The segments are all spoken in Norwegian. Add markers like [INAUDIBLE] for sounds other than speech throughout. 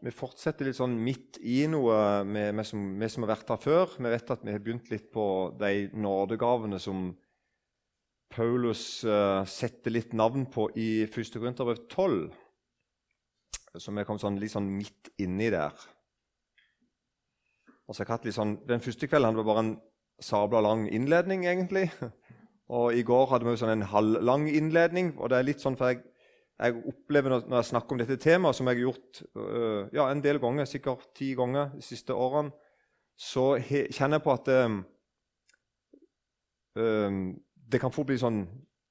vi fortsetter litt sånn midt i noe, vi som, som, har vært her før. Vi vet at vi har begynt litt på de nådegavene som Paulus uh, setter litt navn på i 1. Korinterbrev 12. Så vi kom sånn, litt sånn midt inni der. Og så jeg litt sånn, Den første kvelden hadde vi bare en sabla lang innledning, egentlig. [LAUGHS] Og i går hadde vi sånn en halvlang innledning. og det er litt sånn, for jeg jeg opplever når jeg snakker om dette temaet, som jeg har gjort uh, ja, en del ganger, sikkert ti ganger de siste årene, så kjenner jeg på at um, det kan fort bli sånn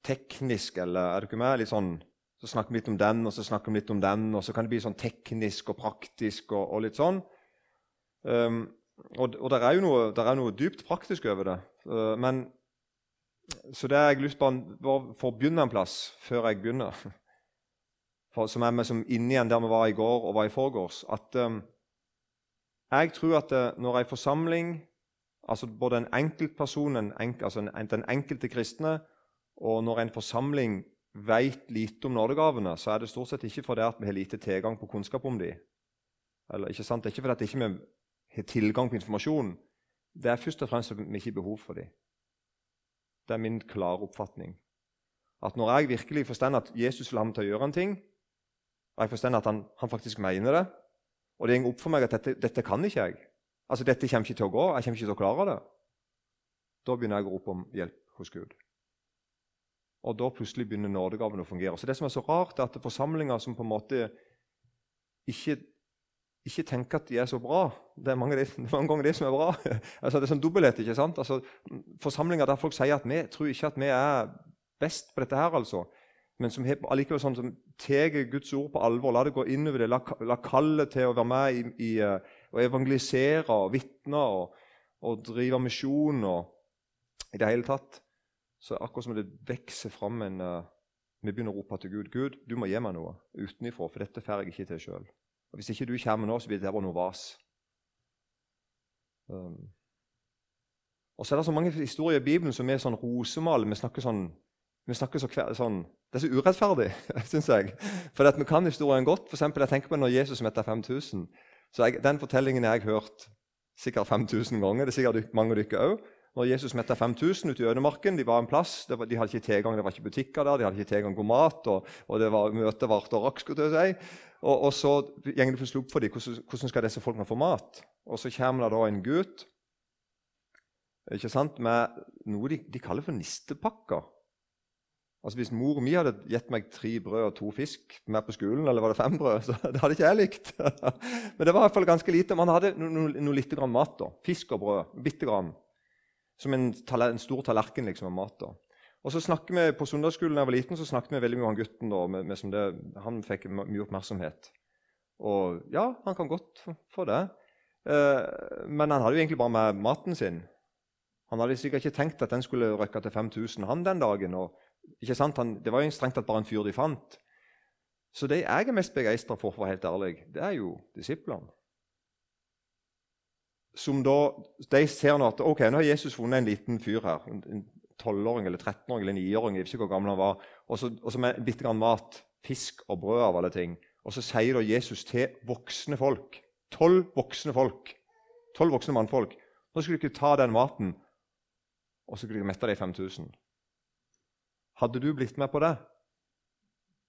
teknisk, eller er du ikke med? Litt sånn, så snakker vi litt om den, og så snakker vi litt om den, og så kan det bli sånn teknisk og praktisk og, og litt sånn. Um, og, og det er jo noe, er noe, dypt praktisk over det. Uh, men, så det har jeg lyst til å begynne en plass før jeg begynner [LAUGHS] for, som er med som inne igjen der vi var i går og var i forgårs, at um, jeg tror at det, uh, når ei forsamling, altså både en enkeltperson, en enk, altså en, den enkelte kristne, og når en forsamling vet lite om nådegavene, så er det stort sett ikke fordi vi har lite tilgang på kunnskap om dem. Eller, ikke sant? Det er ikke fordi vi ikke har tilgang på informasjon. Det er først og fremst at vi ikke har behov for dem. Det er min klare oppfatning. At Når jeg virkelig forstår at Jesus vil ha meg til å gjøre en ting, og jeg forstår at han, han, faktisk mener det. Og det går opp for meg at dette, dette, kan ikke jeg. Altså, Dette kommer ikke til å gå. Jeg kommer ikke til å klare det. Da begynner jeg å rope om hjelp hos Gud. Og da plutselig begynner nådegaven å fungere. Så Det som er så rart, er at forsamlinger som på en måte ikke, ikke tenker at de er så bra Det er mange, det, [LAUGHS] det er mange ganger det som er bra. [LAUGHS] altså, det er sånn dobbelthet. ikke sant? Altså, Forsamlinger der folk sier at vi tror ikke at vi er best på dette her, altså men som allikevel sånn tar Guds ord på alvor. La det gå innover det. La, la kallet til å være med i, i å evangelisere og vitne og, og, drive misjon og i det hele tatt. Så akkurat som det vokser fram en uh, Vi begynner å rope til Gud. Gud, du må gi meg noe utenifra, for dette får jeg ikke til sjøl. Hvis ikke du kommer nå, så blir det bare noe vas. Um. Og så er det så mange historier i Bibelen som er sånn rosemal. Vi snakker sånn vi snakker så sånn, Det er så urettferdig, [LAUGHS] syns jeg. For vi kan historien godt. For eksempel, jeg tenker på når Jesus metter 5000. Så jeg, Den fortellingen har jeg hørt sikkert 5000 ganger. Det er sikkert mange dere òg. Når Jesus møtte 5000 ute i ødemarken, de var en plass, de hadde ikke tilgang, det var ikke butikker der, de hadde ikke tilgang på mat, og, og det var møtet varte og rakk. skulle si. Og, og så går det plutselig opp for dem hvordan, hvordan skal disse folkene få mat. Og så kommer det da en gutt ikke sant, med noe de, de kaller for nistepakker. Altså Hvis mor mi hadde gitt meg tre brød og to fisk med på skolen, eller var det fem brød, [LAUGHS] så det hadde ikke jeg likt. [LAUGHS] Men det var i hvert fall ganske lite. Man hadde noe, no, no, lite grann mat. da. Fisk og brød. Bitte grann. Som en, en, stor tallerken liksom, av mat. da. Og så snakker vi På søndagsskolen da jeg var liten, så snakket vi veldig mye om han gutten. da, med, med det, Han fikk mye oppmerksomhet. Og ja, han kan godt få det. Eh, men han hadde jo egentlig bare med maten sin. Han hadde sikkert ikke tenkt at den skulle røkke til 5000 han den dagen. og ikke sant? Han, det var jo strengt tatt bare en fyr de fant. Så det jeg er mest begeistra for, for å være helt ærlig, det er jo disiplene. Som da, De ser nå at ok, nå har Jesus funnet en liten fyr her. En tolvåring eller 13-åring eller 9-åring. Jeg vet ikke hvor gammel han var. Og så med bitte grann mat. Fisk og brød av alle ting. Og så sier da Jesus til voksne folk Tolv voksne folk. Tolv voksne mannfolk. Nå skulle ikke ta den maten, og så skulle du mette de 5000. Hadde du blitt med på det?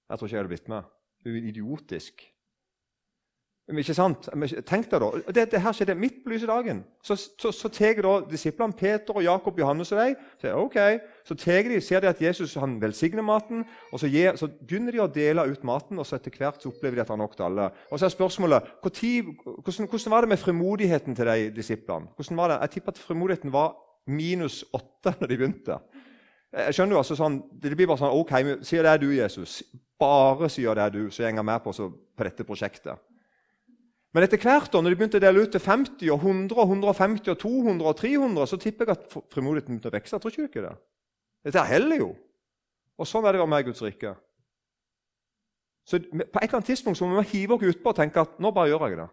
Jeg tror ikke jeg hadde blitt med. Du er idiotisk. Men ikke sant? Tenk deg da, det, det her skjedde midt på lyse dagen. Så, så, så tar disiplene Peter og Jakob, Johannes og deg, så, okay. så de, ser de at Jesus han velsigner maten, og så, gir, så, begynner de å dele ut maten, og så etter hvert så opplever de at han nok til alle. Og så er spørsmålet hvordan, hvordan, var det med frimodigheten til de disiplene? Hvordan var det? Jeg tipper at frimodigheten var minus åtte når de begynte. Jeg skjønner jo altså sånn, Det blir bare sånn OK, sier det er du, Jesus. Bare sier det er du, så gjenger med på, så, på dette prosjektet. Men etter hvert, da, når de begynte å dele ut til 50, og 100, og 150, og 200 og 300, så tipper jeg at frimodigheten begynte å vokse. Tror ikke ikke det? Dette heller jo. Og sånn er det å være med i Guds rike. Så På et eller annet tidspunkt så må vi hive oss utpå og tenke at nå bare gjør jeg det.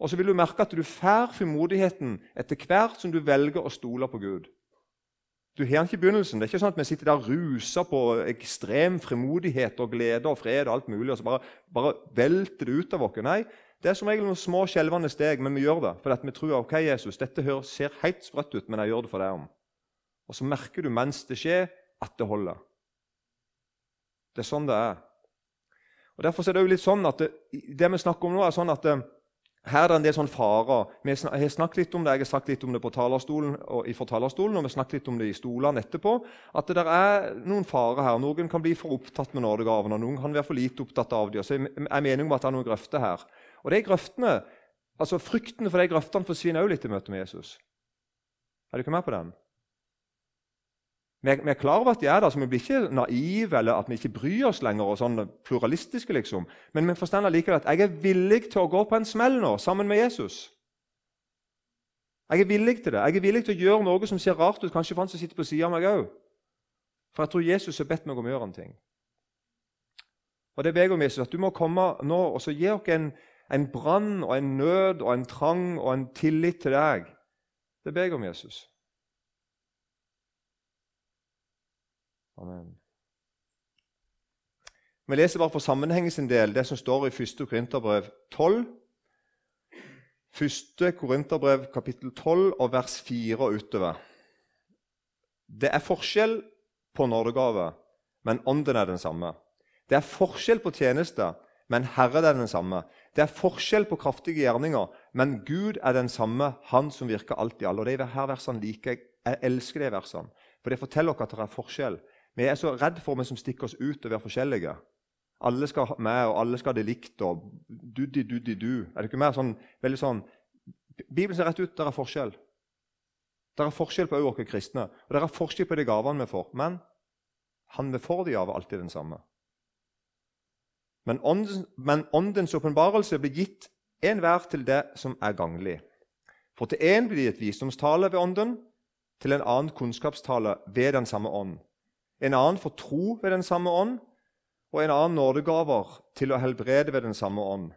Og så vil du merke at du får frimodigheten etter hvert som du velger å stole på Gud. Du har ikke begynnelsen. Det er ikke sånn at vi sitter der rusa på ekstrem frimodighet og glede og fred og alt mulig, og så bare, bare velter det ut av oss. Nei, Det er som regel noen små skjelvende steg, men vi gjør det fordi vi tror ok, Jesus, dette ser helt sprøtt ut, men jeg gjør det for deg om. Og så merker du mens det skjer, at det holder. Det er sånn det er. Og Derfor er det jo litt sånn at det, det vi snakker om nå, er sånn at det, her er det en del sånn farer. Vi har snakket litt om det, Jeg har sagt litt om det på talerstolen og fra talerstolen, og vi har snakket litt om det i stolene etterpå. At det er noen farer her. Noen kan bli for opptatt med nådegavene, noen kan være for lite opptatt av dem. Så jeg er meningen om at det er noen grøfter her. Og de grøftene, altså Frykten for de grøftene forsvinner også litt i møte med Jesus. Er du ikke med på den? Vi vi er klar over at de er der, så vi blir ikke naive eller at vi ikke bryr oss lenger. og sånn pluralistiske liksom. Men vi forstår likevel at jeg er villig til å gå på en smell nå sammen med Jesus. Jeg er villig til det. Jeg er villig til å gjøre noe som ser rart ut, kanskje for han som sitter på sida av meg òg. For jeg tror Jesus har bedt meg om å gjøre en ting. Og det ber jeg om Jesus, at du må komme nå og så gi oss en, en brann og en nød og en trang og en tillit til deg. Det ber jeg om, Jesus. Amen. Vi leser bare for sammenhengen sin del det som står i 1. Korinterbrev 12. 1. Korinterbrev kapittel 12 og vers 4 og utover. Det er forskjell på nådegave, men ånden er den samme. Det er forskjell på tjeneste, men Herren er den samme. Det er forskjell på kraftige gjerninger, men Gud er den samme, Han som virker alt i alle. Og de her versene liker jeg. Jeg elsker de versene, for det forteller oss at det er forskjell. Vi er så redd for vi som stikker oss ut og være forskjellige. Alle skal ha med, og alle skal ha det likt. og duddi, duddi, du. Er det ikke mer sånn, veldig sånn Bibelen ser rett ut. Der er forskjell. Der er forskjell på oss kristne, og der er forskjell på de gavene vi får. Men han vi får de av, er alltid den samme. Men, ånden, men åndens åpenbarelse blir gitt enhver til det som er ganglig. For til én blir det gitt visdomstale ved ånden, til en annen kunnskapstale ved den samme ånd en annen for tro ved den samme ånd, og en annen nådegaver til å helbrede ved den samme ånd.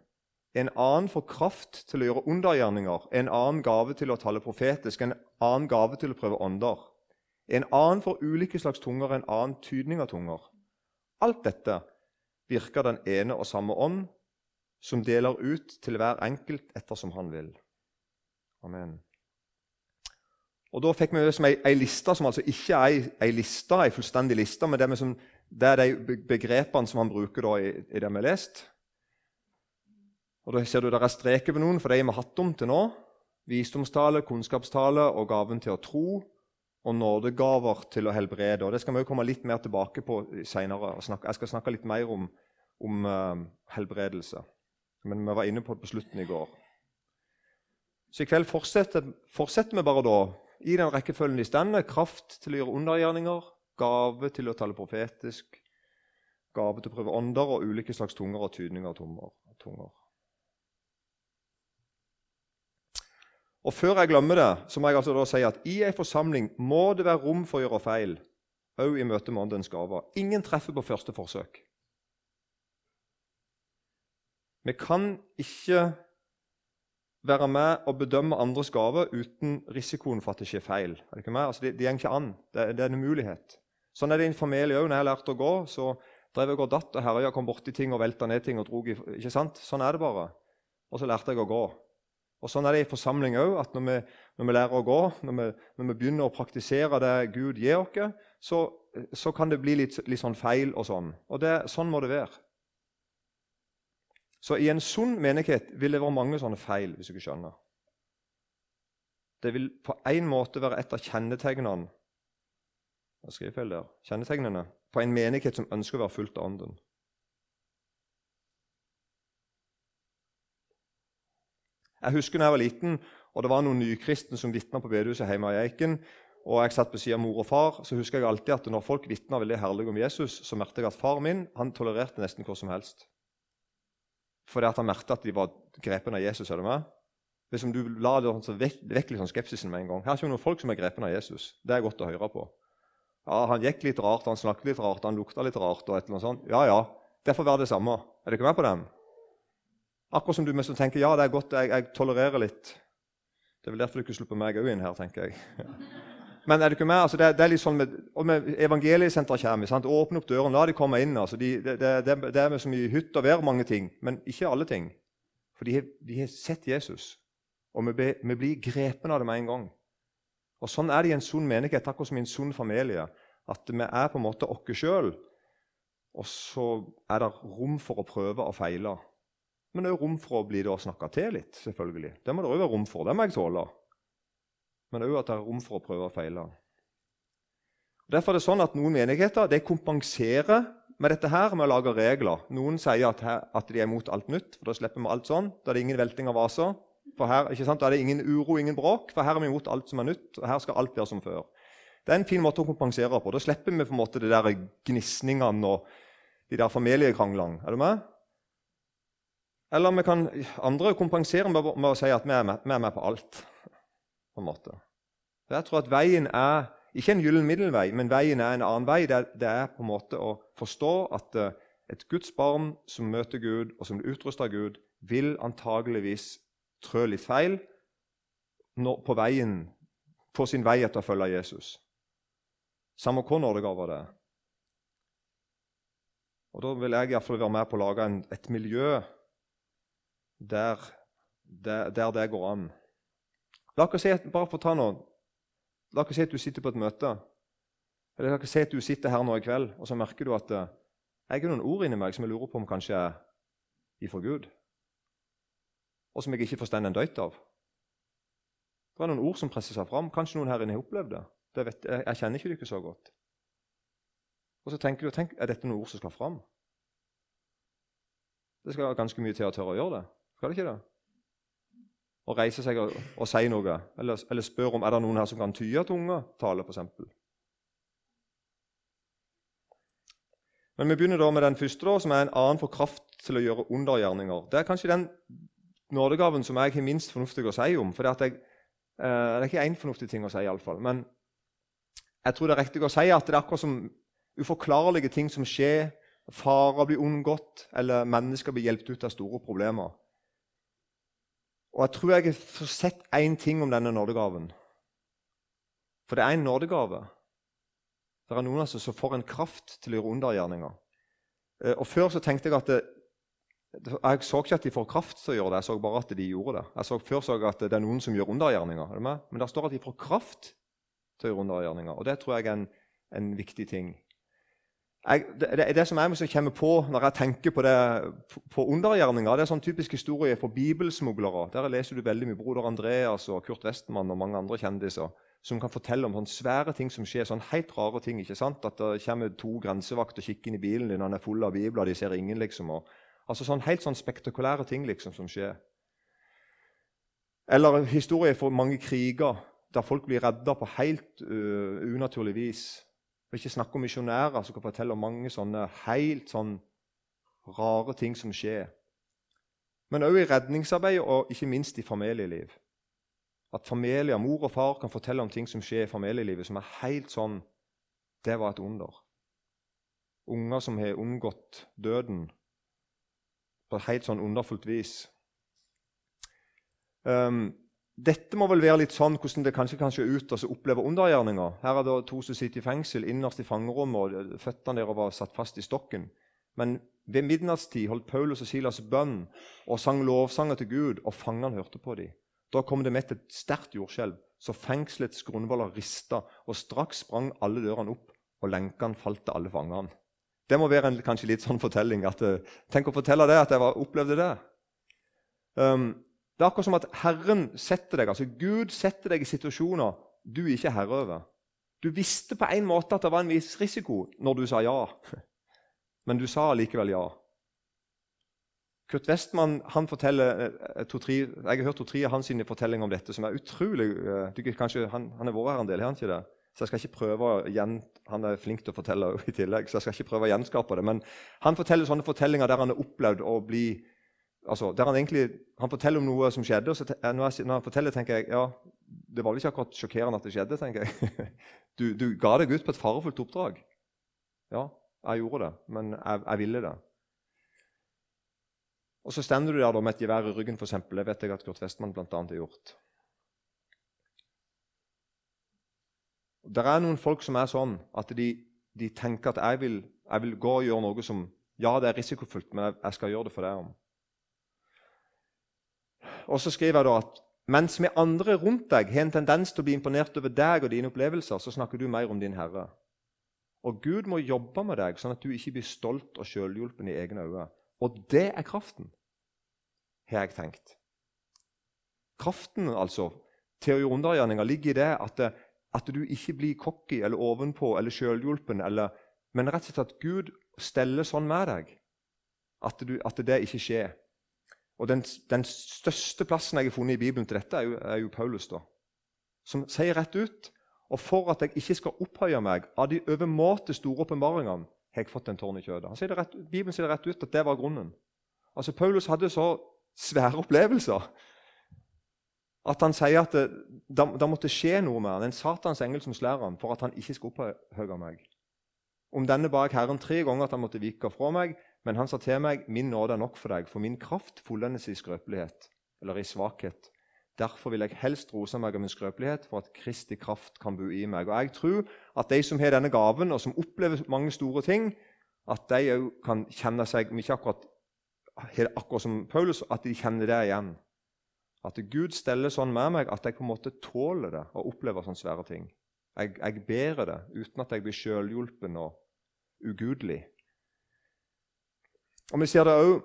En annen for kraft til å gjøre undergjerninger, en annen gave til å tale profetisk, en annen gave til å prøve ånder. En annen for ulike slags tunger, en annen tydning av tunger. Alt dette virker den ene og samme ånd, som deler ut til hver enkelt ettersom han vil. Amen. Og Da fikk vi som ei, ei liste som altså ikke er ei, ei liste, ei fullstendig liste, men det, som, det, er de begrepene som han bruker i, i, det vi har lest. Og Da ser du det er streker ved noen for de vi har hatt om til nå. Visdomstale, kunnskapstale og gaven til å tro. Og nådegaver til å helbrede. Og Det skal vi jo komme litt mer tilbake på seinere. Jeg skal snakke litt mer om, om uh, helbredelse. Men vi var inne på det på slutten i går. Så i kveld fortsetter, fortsetter vi bare da i den rekkefølgen de stender. Kraft til å gjøre undergjerninger, gave til å tale profetisk, gave til å prøve ånder og ulike slags tunger og tydninger av tunger. Og Før jeg glemmer det, så må jeg altså da si at i en forsamling må det være rom for å gjøre feil, òg i møte med åndens gaver. Ingen treffer på første forsøk. Vi kan ikke være med og bedømme andres gave uten risikoen for at det skjer feil. Er det ikke mer? Altså, det, det går ikke an. Det, det, er en umulighet. Sånn er det i en familie òg. Når jeg lærte å gå, så drev jeg og datt og herja, kom borti ting og velta ned ting og drog i ikke sant? Sånn er det bare. Og så lærte jeg å gå. Og Sånn er det i forsamling òg. Når når vi, lærer å gå, når vi, når vi, begynner å praktisere det Gud gir oss, så, så kan det bli litt, litt sånn feil og sånn. Og det, sånn må det være. Så i en sunn menighet vil det være mange sånne feil, hvis du ikke skjønner. Det vil på en måte være et av kjennetegnene jeg feil der, kjennetegnene på en menighet som ønsker å være fullt av Ånden. Jeg husker da jeg var liten, og det var noen nykristne som vitna på bedehuset hjemme i Eiken. og Jeg satt på siden av mor og far. så husker jeg alltid at Når folk vitna veldig herlig om Jesus, så merket jeg at far min han tolererte nesten hva som helst fordi at han merket at de var grepne av Jesus. er det med? Hvis du la det så vekk, vekk sånn skepsisen med en gang. Her kommer noen folk som er grepne av Jesus. Det er godt å høre på. Ja, Han gikk litt rart, han snakket litt rart, han lukta litt rart. og et eller annet sånt. Ja, ja, det får være det samme. Er du ikke med på den? Akkurat som du som tenker ja, det er godt, jeg, jeg tolererer litt. Det er vel derfor du ikke slipper meg òg inn her, tenker jeg. [LAUGHS] Men er det ikke med? Altså, det, det, er litt sånn med, med Evangeliesenteret kommer. Sant? Åpne opp døren, la de komme inn. Altså, de, det, det, det, er som i hytt og vær mange ting, men ikke alle ting. For de de har sett Jesus, og vi, be, vi blir grepen av det med en gang. Og Sånn er det i en sunn menighet, akkurat som i en sunn familie. At vi er på en måte oss sjøl, og så er det rom for å prøve og feile. Men det er rom for å bli det og snakke til litt. selvfølgelig. Det må det òg være rom for. Det må jeg tåle. Men òg at det er rom for å prøve og feile. Derfor er det sånn at Noen menigheter de kompenserer med dette her med å lage regler. Noen sier at, her, at de er imot alt nytt, for da slipper vi alt sånn. Da er det ingen velting av vaser. For her? Da er det ingen uro, ingen bråk, for her er vi imot alt som er nytt. og her skal alt være som før. Det er en fin måte å kompensere på. Da slipper vi på en måte de der gnisningene og de der familiekranglene. Er du med? Eller vi kan andre kompensere med, med å si at vi er med, vi er med på alt. På en måte. Jeg tror at veien er ikke en gyllen middelvei, men veien er en annen vei. Det, det er på en måte å forstå at uh, et Guds barn som møter Gud, og som blir utrusta av Gud, vil antageligvis trø litt feil på veien, på sin vei etter å følge Jesus. Samme hvor nådegave det er. Og Da vil jeg i fall være med på å lage en, et miljø der, der, der, det går an. La oss si, bare for å ta noe, la oss si at du sitter på et møte. Eller la oss si at du sitter her nå i kveld, og så merker du at uh, jeg har noen ord inni meg som jeg lurer på om kanskje er ifra Gud og som jeg ikke forstår en døyt av. Det er noen ord som presser seg fram. Kanskje noen her inne har opplevd det. det vet, jeg, jeg, kjenner ikke dere så godt. Og så tenker du tenk, er dette noen ord som skal fram. Det skal ganske mye til å tørre å gjøre det. Skal det ikke det? Å reise seg og, og si noe, eller, eller spørre om er det noen her som kan tyde tunga tale, f.eks. Men vi begynner da med den første, da, som er en annen for kraft til å gjøre undergjerninger. Det er kanskje den nådegaven som jeg har minst fornuftig å si om. For det, eh, det er ikke én fornuftig ting å si, iallfall. Men jeg tror det er riktig å si at det er akkurat som uforklarlige ting som skjer. Farer blir unngått, eller mennesker blir hjulpet ut av store problemer. Og jeg tror jeg har sett én ting om denne nådegaven. For det er en nådegave. Det er noen altså som får en kraft til å gjøre undergjerninger. Eh, og Før så tenkte jeg at det, jeg så ikke at de får kraft til å gjøre det, jeg så bare at de gjorde det. Jeg så Før så jeg at det er noen som gjør undergjerninger. Men der står at de får kraft til å gjøre undergjerninger. Og det tror jeg er en, en viktig ting. Jeg, det, det, som jeg kommer på når jeg tenker på, det, på, på undergjerninger, det er sånn typisk historie for bibelsmuglere. Der leser du veldig mye broder Andreas og Kurt Westmann og mange andre kjendiser som kan fortelle om sånne svære ting som skjer. sånn helt rare ting, ikke sant? At det kommer to grensevakter og kikker inn i bilen din, og han er full av bibler, de ser ingen, liksom. og Altså sånn, Helt sånn spektakulære ting liksom som skjer. Eller historier for mange kriger der folk blir redda på helt uh, unaturlig vis. Og ikke snakke om misjonærer som kan fortelle om mange sånne helt sånn rare ting som skjer. Men òg i redningsarbeid og ikke minst i familieliv. At familier, mor og far kan fortelle om ting som skjer i familielivet, som er helt sånn Det var et under. Unger som har unngått døden på helt sånn underfullt vis. Um, dette må vel være litt sånn hvordan det kanskje kan se ut å oppleve undergjerninger. Her er det to som sitter i fengsel innerst i fangerommet, og føttene deres var satt fast i stokken. Men ved midnattstid holdt Paulus og Silas bønn og sang lovsanger til Gud, og fangene hørte på dem. Da kom det med et sterkt jordskjelv, så fengselets grunnvoller rista, og straks sprang alle dørene opp, og lenkene falt til alle fangene. Det må være en kanskje litt sånn fortelling. At, uh, tenk å fortelle det, at jeg opplevde det. Um, det er akkurat som at Herren setter deg, altså Gud setter deg i situasjoner du ikke er herre over. Du visste på en måte at det var en viss risiko når du sa ja, [LAUGHS] men du sa likevel ja. Kurt Westman han forteller, eh, tre, Jeg har hørt to-tre av hans fortellinger om dette, som er utrolig du, kanskje, han, han har vært her en del, har han ikke det? Så jeg skal ikke prøve å gjen, Han er flink til å fortelle [LAUGHS] i tillegg, så jeg skal ikke prøve å gjenskape det. Men han forteller sånne fortellinger der han har opplevd å bli altså, der Han egentlig, han forteller om noe som skjedde, og så, når, jeg, når han forteller, tenker jeg ja, det var vel ikke akkurat sjokkerende at det skjedde. tenker jeg. [LAUGHS] Du, du ga deg ut på et farefullt oppdrag. Ja, jeg gjorde det, men jeg, jeg ville det. Og så stender du der da med et gevær i ryggen, f.eks. Det vet jeg at Kurt Westman bl.a. har gjort. Det er noen folk som er sånn at de, de tenker at jeg vil, jeg vil, gå og gjøre noe som Ja, det er risikofullt, men jeg, jeg skal gjøre det for deg om. Og så skriver jeg da at mens vi andre rundt deg har en tendens til å bli imponert over deg og dine opplevelser, så snakker du mer om din Herre. Og Gud må jobbe med deg, sånn at du ikke blir stolt og sjølhjulpen i egne øyne. Og det er kraften, har jeg tenkt. Kraften altså, til å gjøre undergjerninger ligger i det at, at, du ikke blir cocky eller ovenpå eller sjølhjulpen, men rett og slett at Gud steller sånn med deg at, du, at det ikke skjer. Og den, den, største plassen jeg har funnet i Bibelen til dette, er jo, er jo Paulus, da, som sier rett ut og for at jeg ikke skal opphøye meg av de overmåte store åpenbaringene, har jeg fått en tårn i kjødet. Sier rett, Bibelen sier det rett ut at det var grunnen. Altså, Paulus hadde så svære opplevelser at han sier at det, det, det måtte skje noe med han, en Satans engel som slår han, for at han ikke skal opphøye meg. Om denne ba jeg Herren tre ganger at han måtte vike fra meg, men han sa til meg, 'Min nåde er nok for deg, for min kraft fullendes i skrøpelighet', eller i svakhet. Derfor vil jeg helst rose meg av min skrøpelighet, for at Kristi kraft kan bo i meg. Og Jeg tror at de som har denne gaven, og som opplever mange store ting, at de òg kan kjenne seg ikke akkurat, akkurat som Paulus, at de kjenner det igjen. At Gud steller sånn med meg at jeg på en måte tåler det og opplever sånne svære ting. Jeg, jeg bærer det uten at jeg blir sjølhjulpen og ugudelig. Og Vi ser det òg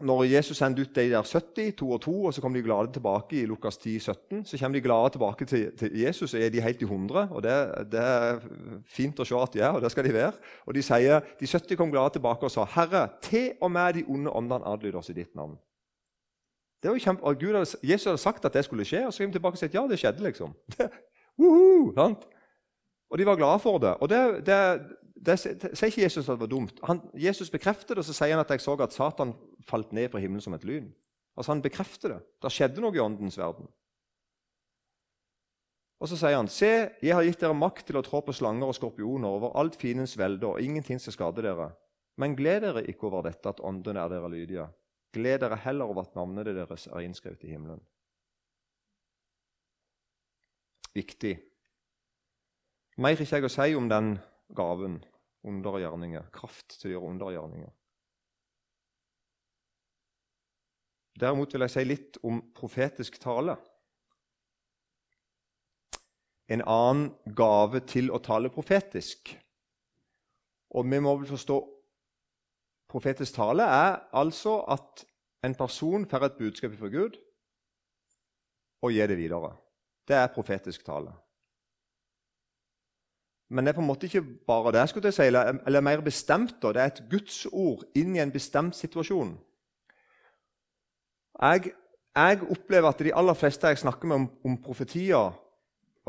når Jesus sendte ut de der 70, to og to, og så kom de glade tilbake i Lukas 10, 17, så kommer de glade tilbake til, til Jesus, og er de helt i 100. og det, det, er fint å se at de er, og det skal de være. Og de sier, de 70 kom glade tilbake og sa, 'Herre, til og med de onde åndene adlyder oss i ditt navn.' Det var jo kjempe, Gud hadde, Jesus hadde sagt at det skulle skje, og så kom de tilbake og sa ja, det skjedde. liksom. Det, uh -huh, og de var glade for det. Og det, det, det sier ikke Jesus at det var dumt. Han, Jesus bekrefter det, og så sier han at jeg så at Satan falt ned fra himmelen som et lyn. Altså Han bekrefter det. Det skjedde noe i åndens verden. Og så sier han, Se, jeg har gitt dere makt til å trå på slanger og skorpioner over alt fiendens velde, og ingenting skal skade dere. Men gled dere ikke over dette at ånden er dere lydige. Gled dere heller over at navnet deres er innskrevet i himmelen. Viktig. Mer ikke jeg å si om den gaven undergjerninger, kraft til å gjøre undergjerninger. Derimot vil jeg si litt om profetisk tale. En annen gave til å tale profetisk. Og vi må vel forstå Profetisk tale er altså at en person får et budskap fra Gud og gir det videre. Det er profetisk tale. Men det er på en måte ikke bare det, skulle jeg si, eller, eller mer bestemt. Da. Det er et gudsord inn i en bestemt situasjon. Jeg, jeg, opplever at de aller fleste jeg snakker med om, om profetier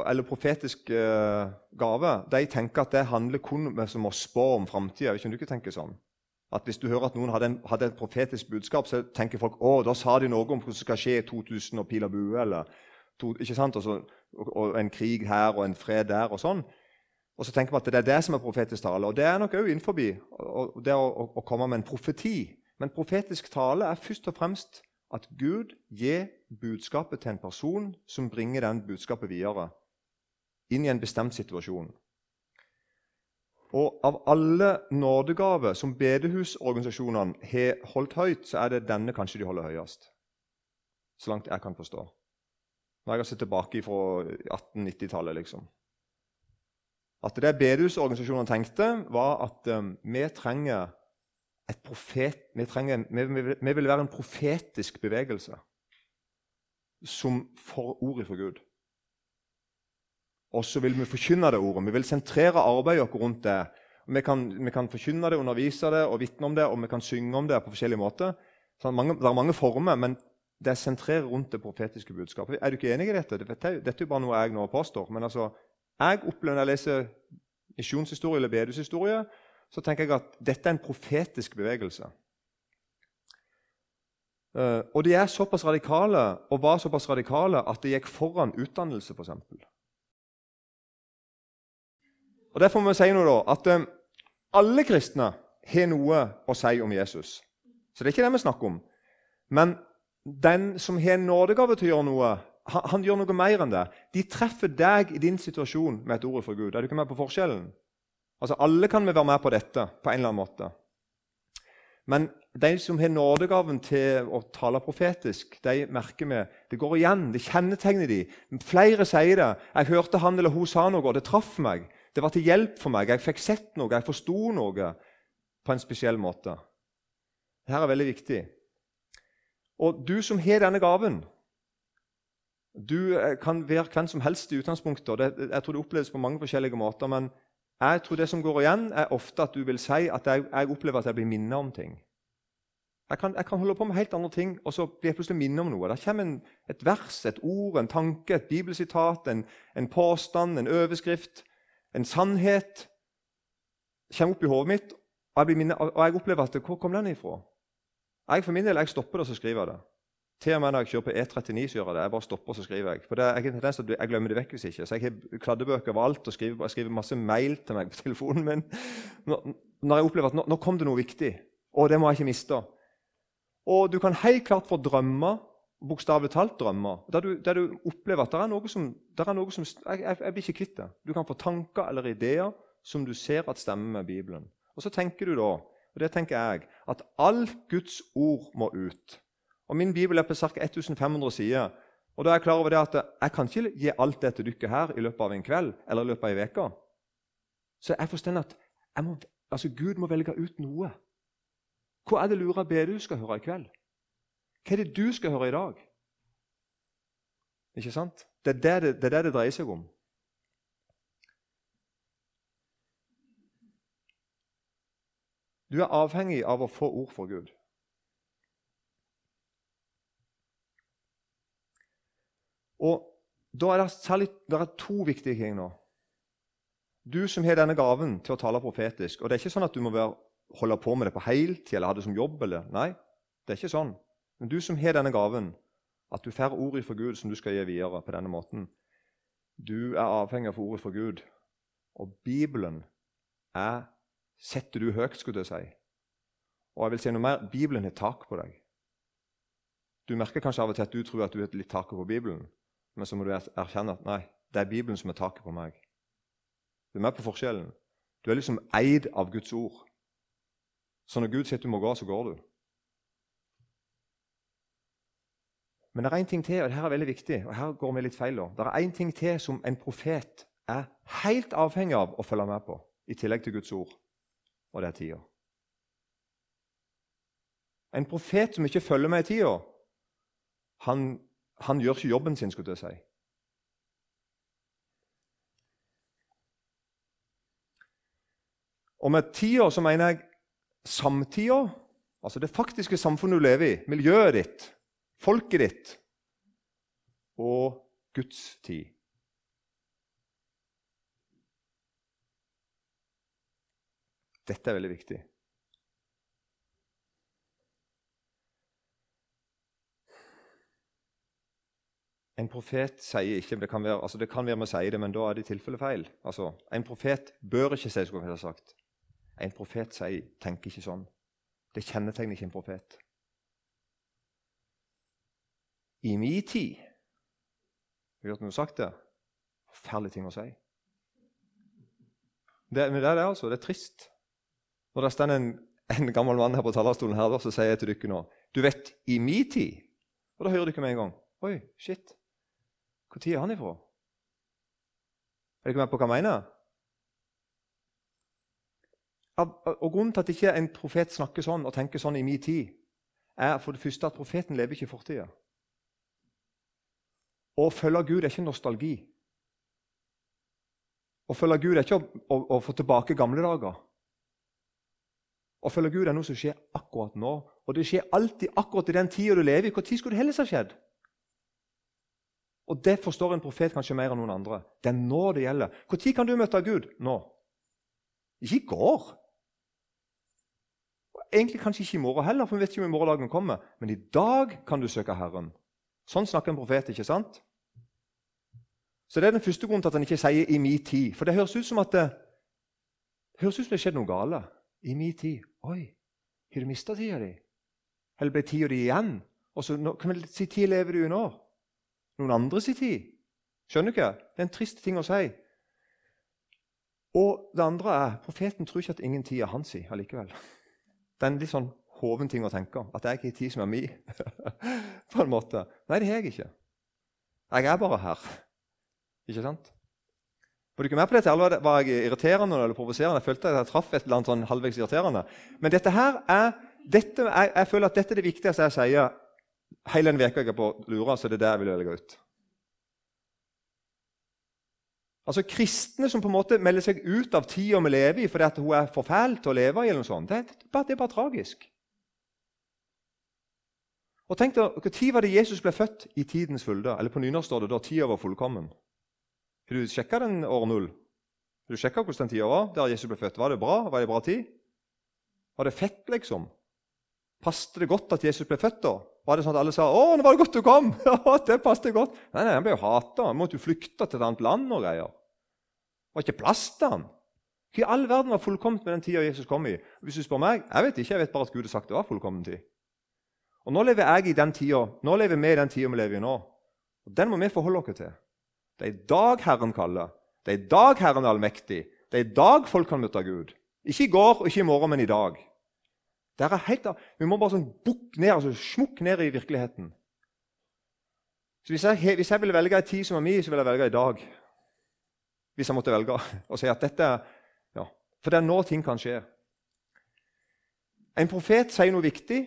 eller profetisk uh, gave, de tenker at det handler kun om å spå om framtida. Sånn? Hvis du hører at noen hadde, en, hadde, et profetisk budskap, så tenker folk å, da sa de noe om hva som skal skje i 2000 og pil og bue. eller to, ikke sant? Og, så, og, og, en krig her og en fred der og sånn. Og så tenker vi at det er det som er profetisk tale. Og det er nok òg innenfor det å, å, komme med en profeti. Men profetisk tale er først og fremst at Gud gir budskapet til en person som bringer den budskapet videre inn i en bestemt situasjon. Og Av alle nådegaver som bedehusorganisasjonene har holdt høyt, så er det denne kanskje de holder høyest. Så langt jeg kan forstå. Når jeg har sett tilbake fra 1890-tallet, liksom. At det bedehusorganisasjonene tenkte, var at um, vi trenger et profet, vi, trenger, vi, vi, vi, vil være en profetisk bevegelse som får ordet fra Gud. Og så vil vi forkynne det ordet. Vi vil sentrere arbeidet vårt rundt det. Vi kan, vi kan, forkynne det, undervise det og vitne om det, og vi kan synge om det på forskjellige måter. Mange, det er mange former, men det er sentrert rundt det profetiske budskapet. Er du ikke enig i dette? Dette er jo bare noe jeg nå påstår. men altså, jeg opplever Når jeg leser misjonshistorie eller bedehushistorie, så tenker jeg at dette er en profetisk bevegelse. Uh, og de er såpass radikale og var såpass radikale at det gikk foran utdannelse, f.eks. Og Derfor må vi si noe da, at um, alle kristne har noe å si om Jesus. Så det er ikke det vi snakker om. Men den som har nådegave til å gjøre noe, han, han, gjør noe mer enn det. De treffer deg i din situasjon med et ord fra Gud. Er du ikke med på forskjellen? Altså, Alle kan vi være med på dette på en eller annen måte. Men de som har nådegaven til å tale profetisk, de merker vi. Det går igjen, det kjennetegner de. Flere sier det. 'Jeg hørte han eller hun sa noe, og det traff meg.' 'Det var til hjelp for meg. Jeg fikk sett noe. Jeg forsto noe.' På en spesiell måte. Dette er veldig viktig. Og du som har denne gaven Du eh, kan være hvem som helst i utgangspunktet. Det, jeg tror det oppleves på mange forskjellige måter. Men jeg tror det som går igjen, er ofte at du vil si at jeg, jeg opplever at jeg blir minnet om ting. Jeg kan, jeg kan, holde på med helt andre ting, og så blir jeg plutselig minnet om noe. Der kommer en, et vers, et ord, en tanke, et bibelsitat, en, en påstand, en overskrift, en sannhet. kommer opp i hodet mitt, og jeg, minnet, og jeg opplever at Hvor kom den ifra? Jeg for min del, jeg stopper det, og så skriver jeg det. Til og med når jeg kjører på E39, så gjør jeg det. Jeg bare stopper så skriver jeg. For det, jeg, jeg glemmer det vekk hvis ikke. Så jeg har kladdebøker overalt og skriver, jeg skriver masse mail til meg på [LAUGHS] telefonen min. Når, når jeg opplever at nå, nå kom det noe viktig, og det må jeg ikke miste. Og du kan helt klart få drømmer, bokstavelig talt drømmer, der du, der du, opplever at det er noe som, er noe som jeg, jeg, jeg, blir ikke kvitt det. Du kan få tanker eller ideer som du ser at stemmer med Bibelen. Og så tenker du da, og det tenker jeg, at alt Guds ord må ut. Og Min bibel er på ca. 1500 sider. Og da er Jeg klar over det at jeg kan ikke gi alt det til dere her i løpet av en kveld eller i løpet av en uke. Så jeg forstår at jeg må, altså Gud må velge ut noe. Hva er det Lura du skal høre i kveld? Hva er det du skal høre i dag? Ikke sant? Det er det det, det, er det, det dreier seg om. Du er avhengig av å få ord fra Gud. Og da er det, særlig, det er to viktige ting nå. Du som har denne gaven til å tale profetisk. og Det er ikke sånn at du må være holde på med det på heltid eller ha det som jobb. eller, Nei, det er ikke sånn. Men du som har denne gaven, at du får ordet fra Gud som du skal gi videre på denne måten Du er avhengig av ordet fra Gud. Og Bibelen er, setter du høyt, skulle jeg si. Og jeg vil si noe mer, Bibelen har tak på deg. Du merker kanskje av og til at du tror at du har litt taket på Bibelen, men så må du erkjenne at nei, det er Bibelen som er taket på meg. Du er med på forskjellen. Du er liksom eid av Guds ord. Så når Gud sier at du må gå, så går du. Men det er én ting til, og det her er veldig viktig, og her går vi litt feil. Det er én ting til som en profet er helt avhengig av å følge med på, i tillegg til Guds ord, og det er tida. En profet som ikke følger med i tida, han, han gjør ikke jobben sin, skulle jeg si. Og med tida så mener jeg samtida, altså det faktiske samfunnet du lever i, miljøet ditt, folket ditt, og Guds tid. Dette er veldig viktig. En profet sier ikke Det kan være, altså det kan være vi sier det, men da er det i tilfelle feil. Altså, En profet bør ikke si, skulle jeg ha sagt. En profet sier, tenker ikke sånn. Det kjennetegner ikke en profet. I min tid Har du hørt sagt det? Forferdelige ting å si. Det, men det er det, altså. Det er trist. Når det står en, en, gammel mann her på talerstolen, her, så sier jeg til dere nå Du vet, i min tid Og da hører dere med en gang. Oi, shit. Når er han ifra? Er dere med på hva jeg mener? Og Grunnen til at ikke en profet snakker sånn og tenker sånn i min tid, er for det første at profeten lever ikke i fortida. Å følge Gud er ikke nostalgi. Å følge Gud er ikke å, å, å, få tilbake gamle dager. Å følge Gud er noe som skjer akkurat nå. Og det skjer alltid akkurat i den tida du lever i. Når skulle det helst ha skjedd? Og Det forstår en profet kanskje mer enn noen andre. Det er nå det gjelder. Når kan du møte Gud? Nå. Ikke i går. Egentlig kanskje ikke i morgen heller, for vi vet ikke om morgendagen kommer. Men i dag kan du søke Herren. Sånn snakker en profet, ikke sant? Så Det er den første grunnen til at han ikke sier 'i min tid'. For det høres ut som at det, det høres ut som det skjedde noe galt. I min tid. Oi, har du mista tida di? Eller ble tida di igjen? Og så, Hvilken si tid lever du i nå? Noen andre sin tid? Skjønner du ikke? Det er en trist ting å si. Og det andre er profeten tror ikke at ingen tid er hans allikevel. Det er en litt sånn hoven ting å tenke. At jeg har tid som er mi. [LAUGHS] på en måte. Nei, det har jeg ikke. Jeg er bare her. Ikke sant? Var du ikke med på dette? Eller var jeg irriterende eller provoserende? Jeg følte at jeg traff et eller annet sånn halvveis irriterende. Men dette her er, dette, jeg, jeg, føler at dette er det viktigste jeg sier hele den veka jeg er på lura. så det er det jeg vil legge ut. Altså Kristne som på en måte melder seg ut av tida vi lever i fordi at hun er for fæl til å leve i, eller noe sånt, det, det, det er bare tragisk. Og tenk deg, Når var det Jesus ble født? I tidens fylde. Eller på nynorsk står det da tida var fullkommen. Har du sjekka den år null? Har du sjekka hvordan den tida var der Jesus ble født? Var det bra? Var det bra tid? Var det fett, liksom? Passte det godt at Jesus ble født da? Var det sånn at alle sa 'Å, nå var det godt du kom'? [LAUGHS] Ja, det passet godt. Nei, nei, Han ble jo hata. Han måtte jo flykte til et annet land og greier. Det var ikke plass til han. Hva i all verden var fullkomment med den tida Jesus kom i? Hvis du spør meg, Jeg vet ikke, jeg vet bare at Gud har sagt det var fullkommen tid. Og Nå lever jeg i den tida, nå lever vi i den tida vi lever i nå. Og Den må vi forholde oss til. Det er i dag Herren kaller. Det er i dag Herren er allmektig. Det er i dag folk kan møte Gud. Ikke i går og ikke i morgen, men i dag. Helt, vi må bare sånn bukk ned, altså smukk ned i virkeligheten. Så hvis jeg, hvis jeg ville velge en tid som er min, så ville jeg velge i dag. Hvis jeg måtte velge og si at dette ja, For det er nå ting kan skje. En profet sier noe viktig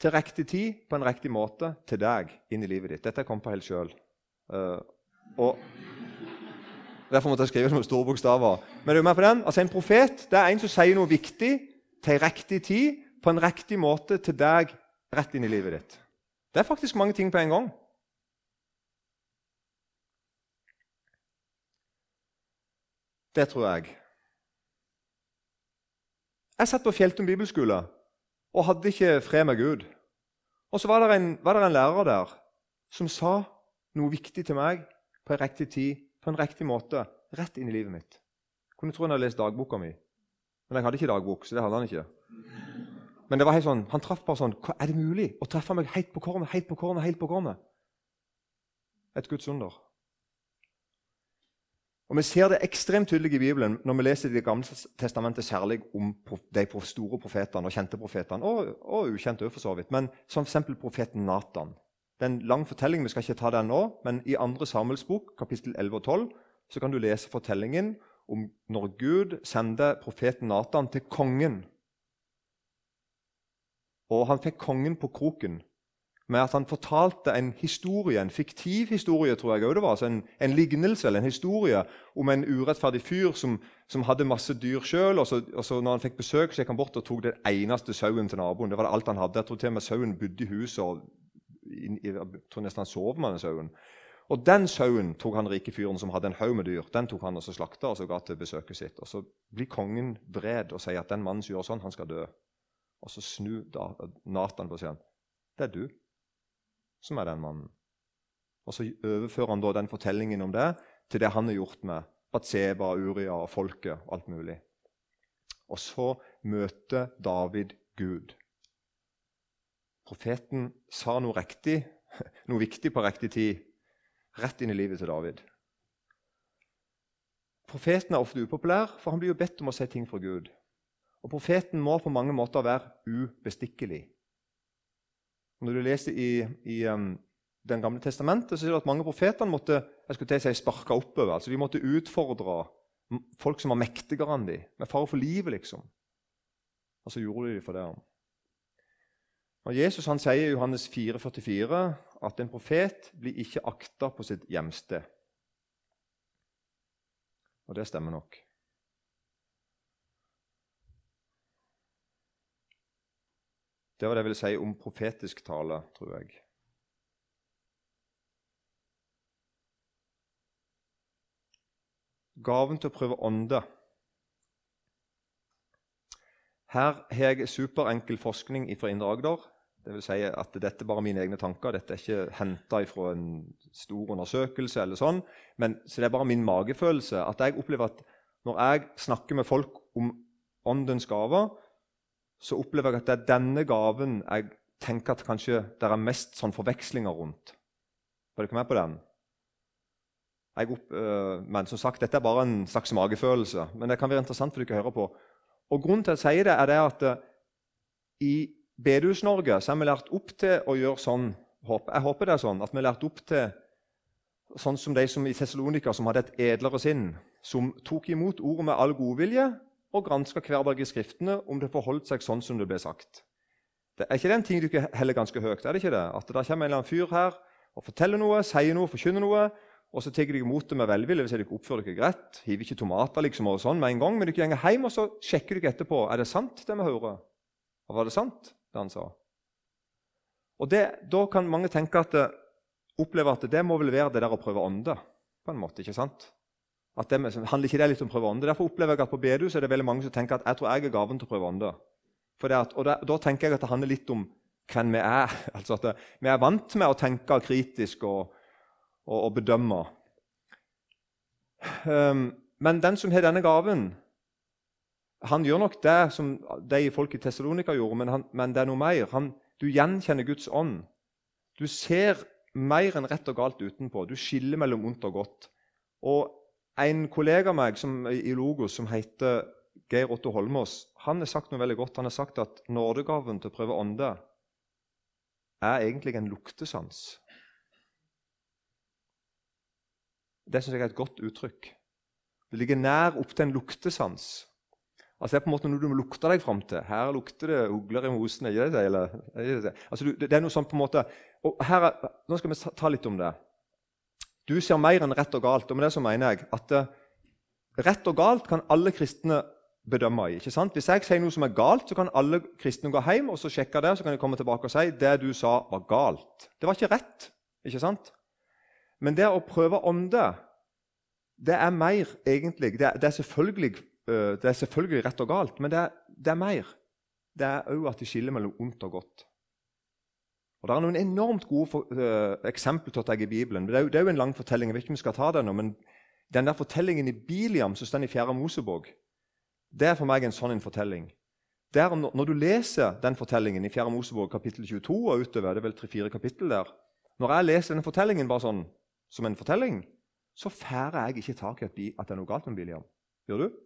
til riktig tid på en riktig måte til deg inn i livet ditt. Dette kom på helt sjøl. Og Derfor måtte jeg skrive med store bokstaver. Men er du med på den? Altså En profet det er en som sier noe viktig til riktig tid på en riktig måte til deg rett inn i livet ditt. Det er faktisk mange ting på en gang. Det tror jeg. Jeg satt på Fjelltun bibelskole og hadde ikke fred med Gud. Og så var det, en, var det en lærer der som sa noe viktig til meg på en riktig tid, på en riktig måte, rett inn i livet mitt. Jeg kunne tro han hadde lest dagboka mi, men jeg hadde ikke dagbok. så det hadde han ikke. Men det var helt sånn, han traff bare sånn Er det mulig å treffe meg helt på kornet, helt på kornet, helt på kornet? Et Guds under. Og Vi ser det ekstremt tydelig i Bibelen når vi leser Det gamle testamentet særlig om de store profetene og kjente profetene, og, og ukjente for så vidt. Men som eksempel profeten Natan. Det er en lang fortelling, vi skal ikke ta den nå, men i 2. Samuels bok, kapittel 11 og 12, så kan du lese fortellingen om når Gud sender profeten Natan til kongen. Og han fikk kongen på kroken med at han fortalte en historie, en fiktiv historie, tror jeg det var, altså en, en, lignelse eller en historie om en urettferdig fyr som, som hadde masse dyr sjøl. Og, og, så når han fikk besøk, så gikk han bort og tok den eneste sauen til naboen. Det var alt han hadde. Jeg tror til og med sauen bodde i huset. og jeg tror nesten han sov med den sauen. Og den sauen tok han rike fyren som hadde en haug med dyr. Den tok han og så slakta og så ga til besøket sitt. Og Så blir kongen vred og sier at den mannen som gjør sånn, han skal dø. Og så snur Nathan på seg. Det er du som er den mannen. Og Så overfører han da den fortellingen om det til det han har gjort med Batseba, Uria og folket og alt mulig. Og så møter David Gud. Profeten sa noe riktig, [LAUGHS] noe viktig på riktig tid, rett inn i livet til David. Profeten er ofte upopulær, for han blir jo bedt om å si ting fra Gud. Og Profeten må på mange måter være ubestikkelig. Når du leser i, i um, Den gamle testamentet, så ser du at mange profeter måtte jeg skulle til å si, sparke oppover. altså De måtte utfordre folk som var mektigere enn dem, med fare for livet, liksom. Og så gjorde de det for det. Og Jesus han sier i Johannes 4, 44 at en profet blir ikke akta på sitt hjemsted. Og det stemmer nok. Det var det jeg ville si om profetisk tale, tror jeg. Gaven til å prøve ånde. Her har jeg superenkel forskning fra Indre Agder. Det vil si at dette er bare mine egne tanker. Dette er ikke henta fra en stor undersøkelse. eller sånn, men så det er bare min magefølelse. At jeg opplever at når jeg snakker med folk om åndens gaver, så opplever jeg at det er denne gaven jeg tenker at kanskje det er mest sånn forvekslinger rundt. Var dere med på den? Opp, øh, men som sagt, dette er bare en slags magefølelse. Men det kan være interessant for dere å høre på. Og Grunnen til at jeg sier det, er det at uh, i Bedehus-Norge så er vi lært opp til å gjøre sånn Jeg håper det er sånn at vi er lært opp til sånn som de som i Tessalonika, som hadde et edlere sinn, som tok imot ordet med all godvilje og granska hver dag i Skriftene om det forholdt seg sånn som det ble sagt. Det er ikke den ting du heller ganske høyt? er det ikke det? At det kommer en eller annen fyr her og forteller noe, sier noe, forkynner noe, og så tar de imot det med velvilje. Hvis dere oppfører dere greit, hiver ikke tomater liksom og sånn med en gang, men dere går hjem og så sjekker dere etterpå er det sant det vi hører. Og var det sant, det han sa? Og det, Da kan mange tenke at, oppleve at det må vel være det der å prøve ånde. på en måte, ikke sant? At det, handler ikke det litt om å prøve ånde? Derfor opplever jeg at på bedehus er det veldig mange som tenker at jeg tror jeg er gaven til å prøve ånde. Og da, da, tenker jeg at det handler litt om hvem vi er. [LAUGHS] Altså at det, Vi er vant med å tenke kritisk og, og, og bedømme. Um, men den som har denne gaven, han gjør nok det som de folk i Tessalonika gjorde, men, han, men, det er noe mer. Han, du gjenkjenner Guds ånd. Du ser mer enn rett og galt utenpå. Du skiller mellom ondt og godt. Og En kollega av meg som, i Logos som heter Geir Otto Holmås, han har sagt noe veldig godt. Han har sagt at nådegaven til å prøve ånde er egentlig en luktesans. Det syns jeg er et godt uttrykk. Det ligger nær opp til en luktesans. Altså Det er på en måte noe du må lukte deg fram til. Her lukter det ugler i mosen. ikke det? Eller, det, altså, det er noe sånn på en måte, og her, Nå skal vi ta litt om det. Du ser mer enn rett og galt. og med det så mener jeg at uh, Rett og galt kan alle kristne bedømme i. ikke sant? Hvis jeg sier noe som er galt, så kan alle kristne gå hjem og så sjekke det, så kan de komme tilbake og si det du sa, var galt. Det var ikke rett. ikke sant? Men det å prøve om det det er mer egentlig Det er, det er selvfølgelig Eh, det er selvfølgelig rett og galt, men det er, det er mer. Det er òg at de skiller mellom ondt og godt. Og Det er noen enormt gode for, uh, eksempler til deg i Bibelen. Det er, jo, det en lang fortelling. jeg vet ikke om vi skal ta den nå, men Den der fortellingen i Biliam som står i 4. Mosebok, det er for meg en sånn en fortelling. Der, når du leser den fortellingen i 4. Mosebok kapittel 22 og utover, det er vel 3-4 kapittel der, Når jeg leser denne fortellingen bare sånn, som en fortelling, så får jeg ikke tak i at det er noe galt med Biliam. Gjør du?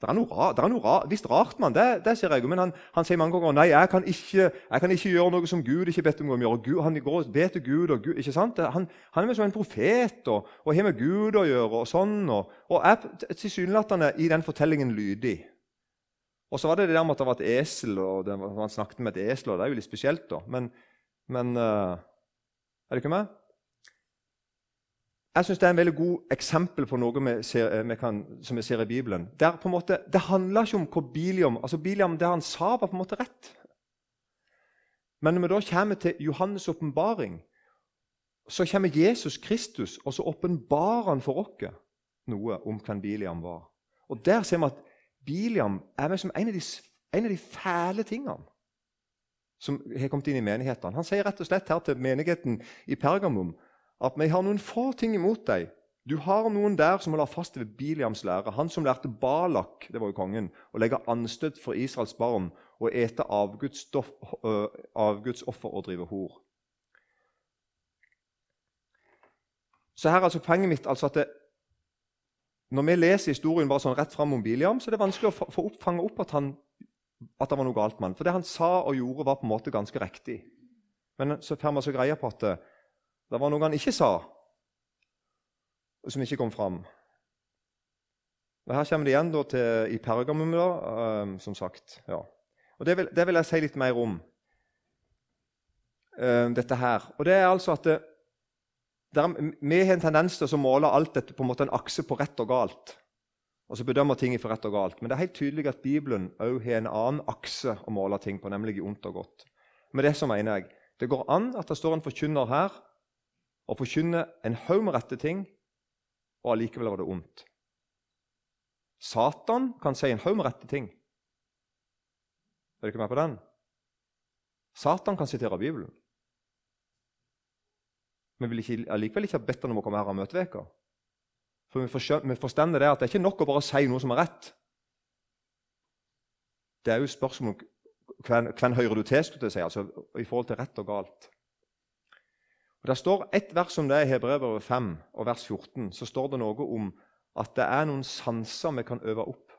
Det er noe, rart, det er noe ra, visst rart, man, det, det sier jeg. Men han, han, sier mange ganger nei, jeg kan, ikke, jeg kan ikke gjøre noe som Gud ikke bedt om å gjøre. Gud, han går og ber til Gud. og Gud, ikke sant? Han, han er som en profet og, og har med Gud å gjøre. Og sånn, og, og er tilsynelatende i den fortellingen lydig. Og så var det det der med at det var et esel, og det, han snakket med et esel. og Det er jo litt spesielt, da. Men, men uh, Er det ikke meg? Jeg synes Det er en veldig god eksempel på noe vi ser, vi kan, som vi ser i Bibelen. Der på en måte, det handler ikke om hva Biliam altså Biliam, Det han sa, var på en måte rett. Men når vi da kommer til Johannes' åpenbaring, så kommer Jesus Kristus, og så åpenbarer han for oss noe om hvem Biliam var. Og Der ser vi at Biliam er som en av de, en av de fæle tingene som har kommet inn i menighetene. Han sier rett og slett her til menigheten i Pergamum at vi har noen få ting imot deg. Du har noen der som holder fast ved Biliams lære. Han som lærte Balak det var jo kongen, å legge anstøt for Israels barn og ete avgudsoffer og drive hor. Så her er altså poenget mitt altså at det, Når vi leser historien bare sånn rett fram om Biliam, så er det vanskelig å få opp, fange opp at, han, at det var noe galt med han. For det han sa og gjorde, var på en måte ganske riktig. Men så får vi så greie på at det var noe han ikke sa, og som ikke kom fram. Og Her kommer det igjen til, i Pergamum, da, um, som sagt. Ja. Og det vil, det vil, jeg si litt mer om, um, dette her. Og det er altså at det, der, Vi har en tendens til å måle alt dette på en måte en akse på rett og galt. Og så bedømmer ting for rett og galt. Men det er helt tydelig at Bibelen òg har en annen akse å måle ting på, nemlig i ondt og godt. Med det så mener jeg det går an at det står en forkynner her og forkynne en haug med rette ting, og allikevel var det ondt. Satan kan si en haug med rette ting. Er du ikke med på den? Satan kan sitere Bibelen. Vi vil ikke, allikevel ikke ha bedt han om å komme her og møte veka. For vi forstår det at det er ikke nok å bare si noe som er rett. Det er jo spørsmål om hvem, hvem hører du til, skulle jeg si, altså, i forhold til rett og galt. Og Det står ett vers om det i Hebrevet 5 og vers 14. Så står det noe om at det er noen sanser vi kan øve opp.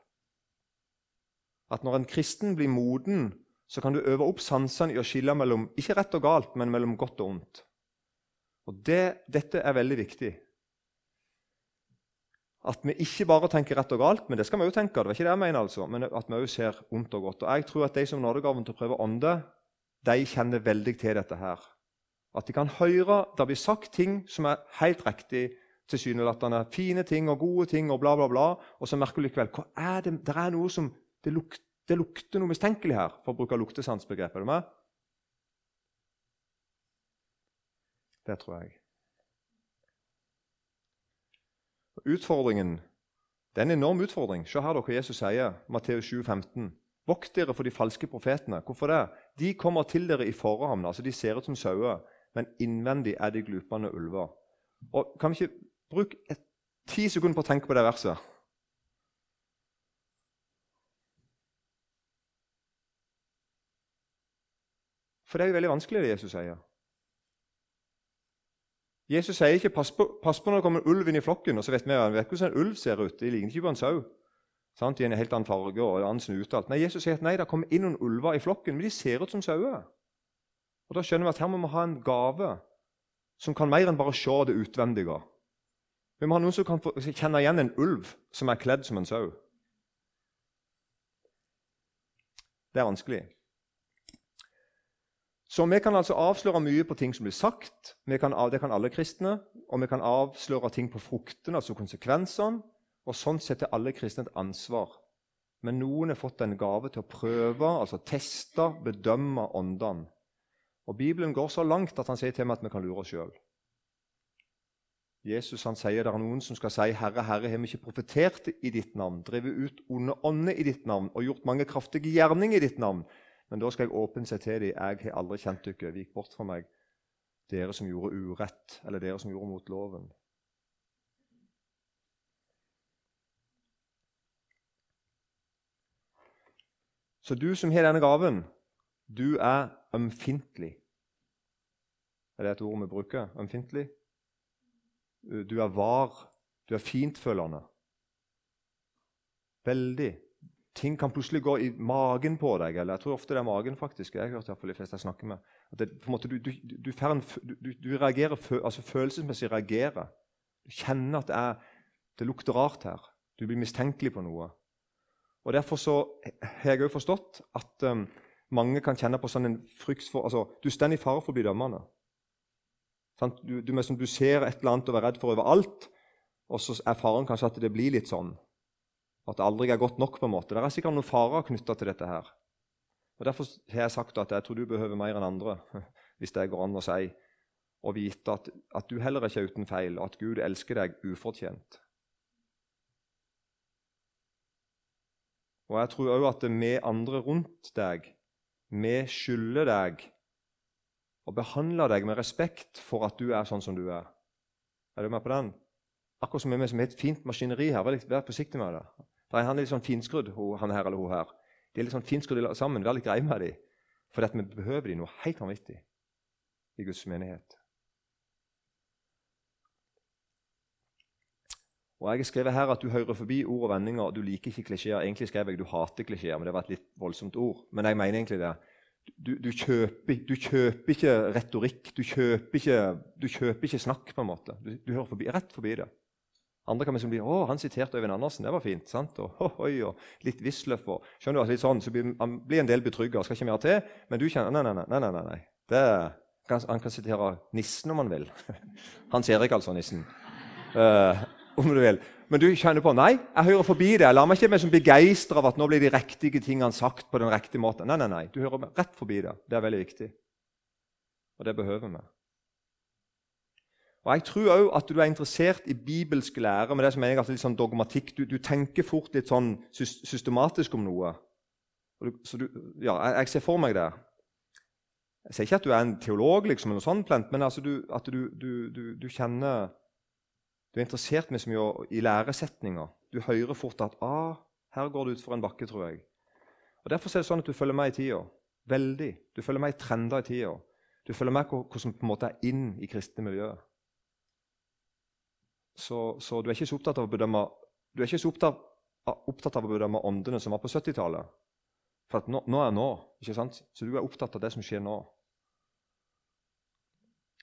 At når en kristen blir moden, så kan du øve opp sansene i å skille mellom ikke rett og galt, men mellom godt og ondt. Og det, Dette er veldig viktig. At vi ikke bare tenker rett og galt, men det skal vi jo tenke. det var ikke det jeg mener altså, Men at vi også ser ondt og godt. Og Jeg tror at de som nådegaven til å prøve ånde, de kjenner veldig til dette her. At de kan høre det blir sagt ting som er helt riktig, tilsynelatende fine ting og gode ting, og bla, bla, bla, og så merker du likevel hva er det, det er noe som, det, lukter, det lukter noe mistenkelig her, for å bruke luktesansbegrepet. Er du med? Det tror jeg. Utfordringen det er en enorm utfordring. Se her hva Jesus sier, Matteus 7, 15. Vokt dere for de falske profetene. Hvorfor det? De kommer til dere i forhavn. altså De ser ut som sauer, men innvendig er de glupende ulver. Og Kan vi ikke bruke ti sekunder på å tenke på det verset? For det er jo veldig vanskelig, det Jesus sier. Jesus sier ikke 'pass på, pass på når det kommer ulv inn i flokken'. og så vet Vi vi hvordan en ulv ser ut. De ligner ikke på en sau. Sant? har en helt annen farge og en annen snute. Nei, Jesus sier at nei, det kommer inn noen ulver i flokken, men de ser ut som sauer. Og Da skjønner vi at her må vi ha en gave som kan mer enn bare se det utvendige. Vi må ha noen som kan kjenne igjen en ulv som er kledd som en sau. Det er vanskelig. Så vi kan altså avsløre mye på ting som blir sagt. Kan, det kan alle kristne. Og vi kan avsløre ting på fruktene, altså konsekvensene. Og sånn sett er alle kristne et ansvar. Men noen har fått en gave til å prøve, altså teste, bedømme åndene. Og Bibelen går så langt at han sier til meg at vi kan lure oss sjøl. Jesus han sier det er noen som skal si, 'Herre, Herre, har vi ikke profetert i ditt navn?' 'Drevet ut onde ånder i ditt navn og gjort mange kraftige gjerninger i ditt navn?' Men da skal jeg åpent si til dem, 'Jeg har aldri kjent dere. Vik bort fra meg, dere som gjorde urett, eller dere som gjorde mot loven.' Så du som har denne gaven, du er ømfintlig. Er det et ord vi bruker? Ømfintlig? Du er var. Du er fintfølende. Veldig. Ting kan plutselig gå i magen på deg. eller jeg tror ofte det er magen. faktisk. Jeg har hørt i de fleste jeg snakker med. At det, på en måte, du, du, du, du, reagerer, altså følelsesmessig reagerer. Du kjenner at det, er, det lukter rart her. Du blir mistenkelig på noe. Og Derfor så har jeg òg forstått at um, mange kan kjenne på sånn en frykt for altså, Du står i fare for å bli dømmende. Du, du, du, ser et eller annet og er redd for overalt, og så er faren kanskje at det blir litt sånn. At det aldri er godt nok. på en måte. Det er sikkert noen farer knytta til dette. her. Og Derfor har jeg sagt at jeg tror du behøver mer enn andre, [LAUGHS] hvis det går an å si, å vite at, at du heller ikke er uten feil, og at Gud elsker deg ufortjent. Og jeg tror òg at vi andre rundt deg, vi skylder deg og behandler deg med respekt for at du er sånn som du er. Er du med på den? Akkurat som vi som har et fint maskineri her. Vær, litt, vær forsiktig med det. han er litt sånn finskrudd, han her eller hun her. De er litt sånn finskrudd sammen. Vær litt grei med dem. For vi behøver dem noe helt vanvittig i Guds menighet. Og Jeg har skrevet her at du hører forbi ord og vendinger, du liker ikke klisjeer. Egentlig skrev jeg du hater klisjeer, men det var et litt voldsomt ord. Men jeg mener egentlig det. Du, du, kjøper, du kjøper, ikke retorikk, du kjøper ikke, du kjøper ikke, snakk. på en måte. Du, hører forbi, rett forbi det. Andre kan liksom bli 'Å, han siterte Øyvind Andersen. Det var fint.' sant? Og, oh, oi, og litt Wisløff og skjønner du, at litt sånn, så blir, Han blir en del betrygga, skal ikke mer til. Men du kjenner Nei, nei, nei. nei, nei, nei. Det, han kan sitere nissen om han vil. [LAUGHS] Hans Erik, altså, nissen. Uh, om du vil. Men du kjenner på nei, jeg hører forbi det. Jeg lar meg ikke være som begeistra av at nå blir de riktige tingene sagt på den riktige måten. Nei, nei, nei, du hører rett forbi det. Det er veldig viktig. Og det behøver vi. Og Jeg tror òg at du er interessert i bibelsk lære, med det som er litt sånn dogmatikk. Du, du, tenker fort litt sånn systematisk om noe. Du, så du, ja, jeg, jeg, ser for meg det. Jeg sier ikke at du er en teolog, liksom, eller noe sånt, men altså at du, kjenner du er interessert mye i læresetninger. Du hører fort at ah, her går det utfor en bakke, tror jeg. Og Derfor er det sånn at du følger med i tida. Veldig. Du følger med i trender i tida. Du følger med hva som på en måte er inn i kristne miljøer. Så, så, du er ikke så opptatt av å bedømme du er ikke så opptatt, opptatt av å bedømme åndene som var på 70-tallet. For nå, nå, er nå. ikke sant? Så du er opptatt av det som skjer nå.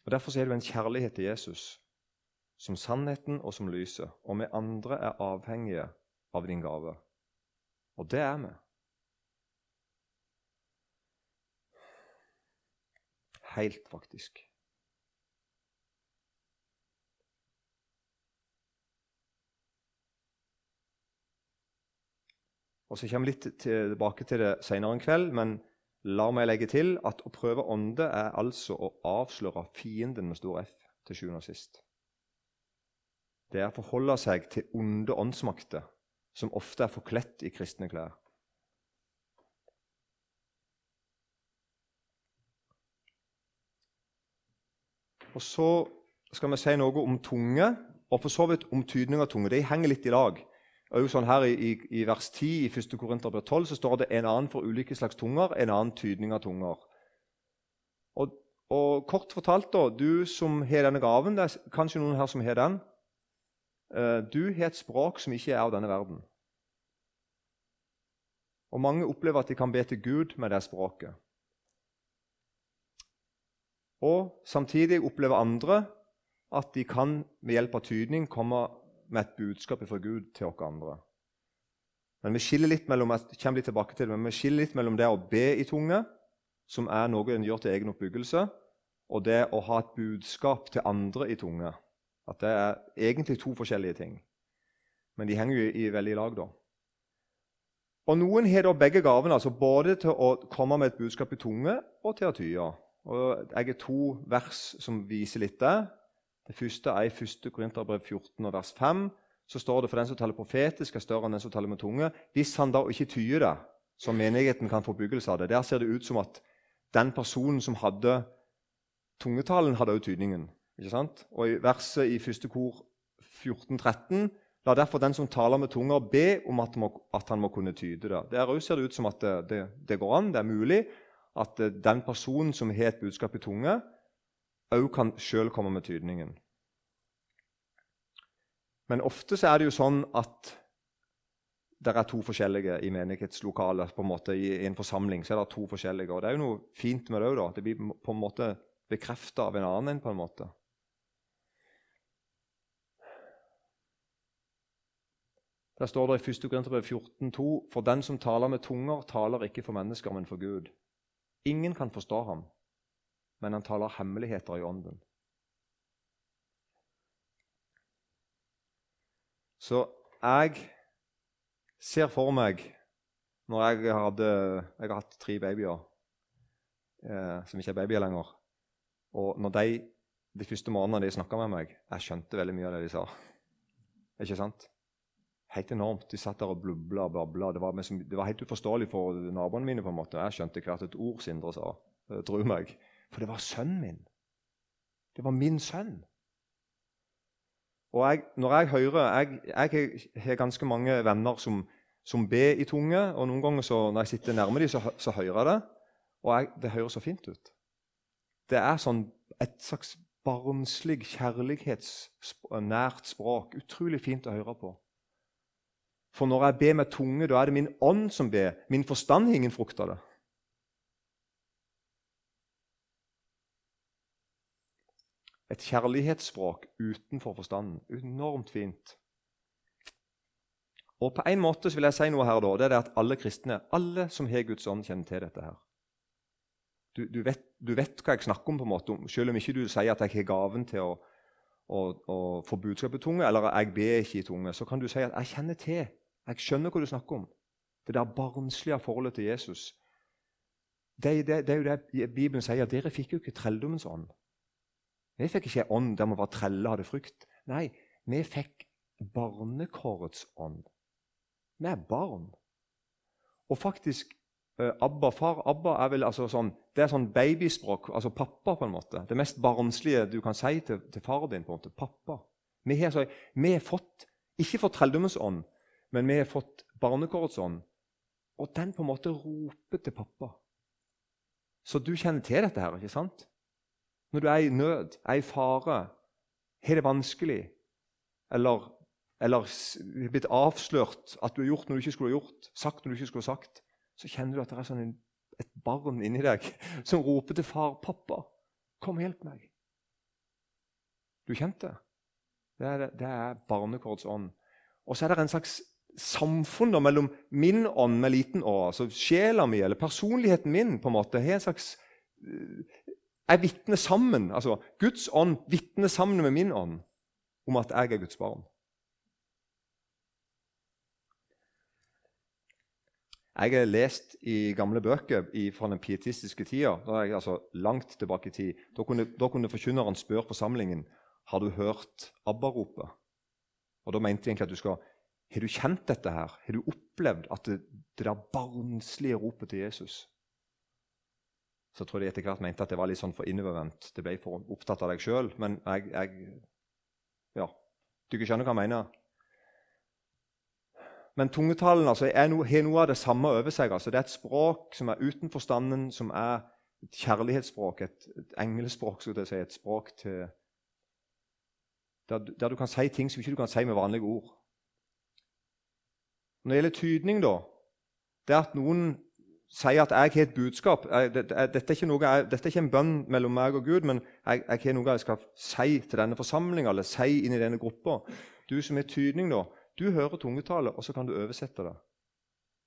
Og Derfor er du en kjærlighet til Jesus som sannheten og som lyset. Og vi andre er avhengige av din gave. Og det er vi. Helt, faktisk. Og Så kommer vi litt tilbake til det senere en kveld, men la meg legge til at å prøve ånde er altså å avsløre fienden med stor F til sjuende og sist. Det er å forholde seg til onde åndsmakter, som ofte er forkledt i kristne klær. Og Så skal vi si noe om tunge, og for så vidt om tydning av tunge. De henger litt i lag. Og sånn her i, i, vers 10 i 1. Korinter 12 så står det en annen for ulike slags tunger, en annen tydning av tunger. Og, og kort fortalt, da, du som har denne gaven Det er kanskje noen her som har den. Uh, du har et språk som ikke er av denne verden. Og mange opplever at de kan be til Gud med det språket. Og samtidig opplever andre at de kan med hjelp av tydning komme med et budskap fra Gud til oss andre. Men vi skiller litt mellom, jeg litt tilbake til men vi skiller litt mellom det å be i tunge, som er noe en gjør til egen oppbyggelse, og det å ha et budskap til andre i tunge. At det er egentlig to forskjellige ting. Men de henger jo i, veldig lag, da. Og Noen har da begge gavene, altså både til å komme med et budskap i tunge og til å tye. Og Jeg har to vers som viser litt det. Det første er i 1. Korinterbrev 14, vers 5. Så står det for den som taler profetisk, er større enn den som taler med tunge. Hvis han da ikke tyer det, så menigheten kan få byggelse av det. Der ser det ut som at den personen som hadde tungetalen, hadde også tydningen. Ikke sant? Og i verset i 1. kor 14-13 La derfor den som taler med tunger, be om at, må, at han må kunne tyde det. Der òg ser det ut som at det, det, det, går an, det er mulig, at eh, den personen som har et budskap i tunge, òg kan sjøl komme med tydningen. Men ofte så er det jo sånn at det er to forskjellige i menighetslokalet. på en måte, I en forsamling så er det to forskjellige. og Det er jo noe fint med det òg. Det blir på en måte bekrefta av en annen. på en måte. Der står det i 1. Korinterbrev 14,2.: For den som taler med tunger, taler ikke for mennesker, men for Gud. Ingen kan forstå ham, men han taler hemmeligheter i ånden. Så jeg ser for meg Når jeg hadde Jeg har hatt tre babyer eh, som ikke er babyer lenger. Og når de de første månedene de snakka med meg Jeg skjønte veldig mye av det de sa. Ikke sant? Helt enormt. De satt der og blubla og babla. Det det var helt uforståelig for naboene mine. på en måte. Jeg skjønte hvert et ord Sindre sa. Tro meg. For det var sønnen min. Det var min sønn. Og jeg, når jeg hører Jeg, jeg har ganske mange venner som, som ber i tunge. Og noen ganger så, når jeg sitter nærme dem, så, så, hører jeg det. Og jeg, det høres så fint ut. Det er sånn et slags barnslig, kjærlighetsnært språk. Utrolig fint å høre på. For når jeg ber med tunge, da er det min ånd som ber. Min forstand har ingen frukt av det. Et kjærlighetsspråk utenfor forstanden. Enormt fint. Og på en måte vil jeg si noe her da, det er det at alle kristne, alle som har Guds ånd, kjenner til dette. her. Du, du, vet, du, vet, hva jeg snakker om, på en måte, selv om ikke du sier at jeg har gaven til å, å, å få budskap i tunge, eller jeg ber ikke i tunge, så kan du si at jeg kjenner til, jeg skjønner hva du snakker om. Det der barnslige forholdet til Jesus. Det, det, det er jo det Bibelen sier. Dere fikk jo ikke trelldommens ånd. Vi fikk ikke ånd der vi var trelle og hadde frykt. Nei, vi fikk barnekårets ånd. Vi er barn. Og faktisk uh, Abba, far Abba er vel altså sånn, det er sånn babyspråk, altså pappa. på en måte. Det mest barnslige du kan si til, til far din. på en måte, Pappa. Vi har, så, vi har fått, ikke fått trelldommens ånd, men vi har fått barnekårets ånd. Og den på en måte roper til pappa. Så du kjenner til dette her, ikke sant? Når du er i nød, er i fare, har det vanskelig, eller, eller blitt avslørt at du har gjort noe du ikke skulle ha gjort, sagt noe du ikke skulle ha sagt, så kjenner du at det er sånn en, et barn inni deg [LAUGHS] som roper til far 'Pappa, kom og hjelp meg.' Du kjente det? Er, det er barnekårets ånd. Og så er det en slags samfunn mellom min ånd med liten å, altså sjela mi eller personligheten min, på en måte, har en slags Jeg eh, vitner sammen. Altså Guds ånd vitner sammen med min ånd om at jeg er Guds barn. Jeg har lest i gamle bøker fra den pietistiske tida. Da er jeg altså langt tilbake i tid. Da kunne, da kunne forkynneren spørre forsamlingen har du hørt ABBA-ropet. Og Da mente jeg egentlig at du skal Har du kjent dette her? Har du opplevd at det, det der barnslige ropet til Jesus Så tror jeg de etter hvert mente at det var litt sånn for innovervendt. Det ble for opptatt av deg sjøl. Men jeg, jeg Ja, du ikke skjønner hva jeg mener? Men tungetalen altså, har noe av det samme over seg. Altså, det er et språk som er uten forstanden, som er et kjærlighetsspråk, et, et englespråk, jeg si, et språk til der, der, du kan si ting som ikke du kan si med vanlige ord. Når det gjelder tydning, da Det at noen sier at 'jeg har et budskap' Dette er noe, dette er ikke en bønn mellom meg og Gud, men jeg, jeg har noe jeg skal si til denne forsamlinga eller si inn i denne gruppa. Du som har tydning, da, du hører tungetale, og så kan du oversette det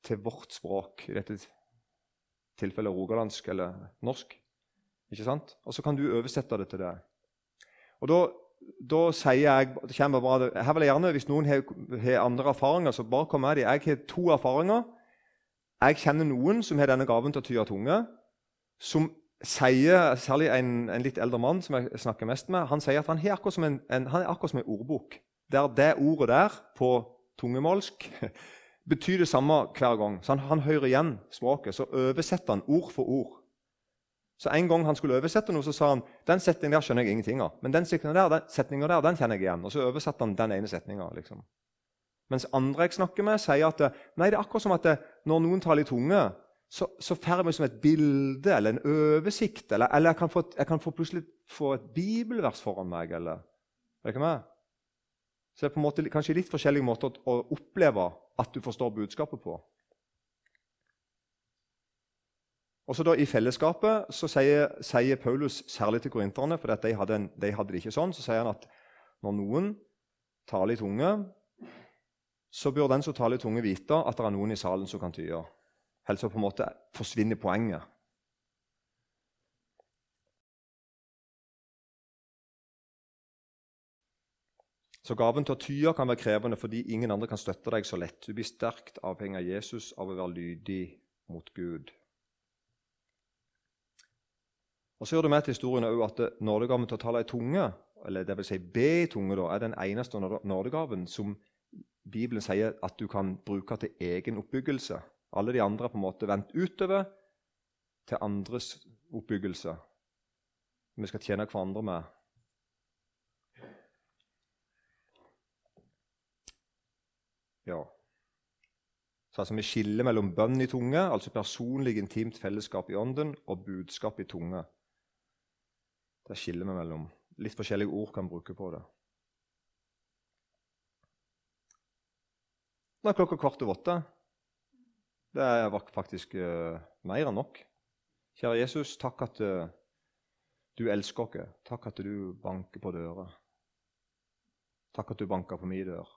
til vårt språk. I dette tilfellet rogalandsk eller norsk. Ikke sant? Og så kan du oversette det til det. Og da, da sier jeg det bare, Her vil jeg gjerne, Hvis noen har, har andre erfaringer, så bare kom med dem. Jeg har to erfaringer. Jeg kjenner noen som har denne gaven til å tyde tunge, som sier, særlig en, en, litt eldre mann som jeg snakker mest med, han sier at han er akkurat som en, en, han er akkurat som en ordbok der det ordet der på tungemålsk [LAUGHS] betyr det samme hver gang. Så han, han hører igjen språket, så oversetter han ord for ord. Så En gang han skulle oversette noe, så sa han den setningen der skjønner jeg ingenting av. Men den setningen der, den, setningen der, den kjenner jeg igjen. Og så oversatte han den ene setninga. Liksom. Mens andre jeg snakker med, sier at nei, det er akkurat som at det, når noen taler i tunge, så, så får jeg som et bilde eller en oversikt. Eller, eller jeg, kan få, jeg, kan få, plutselig få et bibelvers foran meg. eller, er det ikke med? Så det er på en måte kanskje litt forskjellige måter å oppleve at du forstår budskapet på. Også da I fellesskapet så sier, sier Paulus særlig til korinterne, for de hadde, de hadde, det ikke sånn, så sier han at når noen taler i tunge, så bør den som taler i tunge, vite at det er noen i salen som kan tyde. Ellers på en måte forsvinner poenget. Så gaven til å tyde kan være krevende fordi ingen andre kan støtte deg så lett. Du blir sterkt avhengig av Jesus, av å være lydig mot Gud. Og Så gjør det med til historien at nådegaven til å tale i tunge, eller vil si be i tunge, da, er den eneste nådegaven som Bibelen sier at du kan bruke til egen oppbyggelse. Alle de andre er på en måte vendt utover til andres oppbyggelse. Vi skal tjene hverandre med. Ja. Så altså Vi skiller mellom bønn i tunge, altså personlig, intimt fellesskap i ånden, og budskap i tunge. Det skiller vi mellom. Litt forskjellige ord kan bruke på det. Nå er klokka kvart over åtte. Det er faktisk uh, mer enn nok. Kjære Jesus, takk at uh, du elsker oss. Takk at du banker på døra. Takk at du banker på min dør.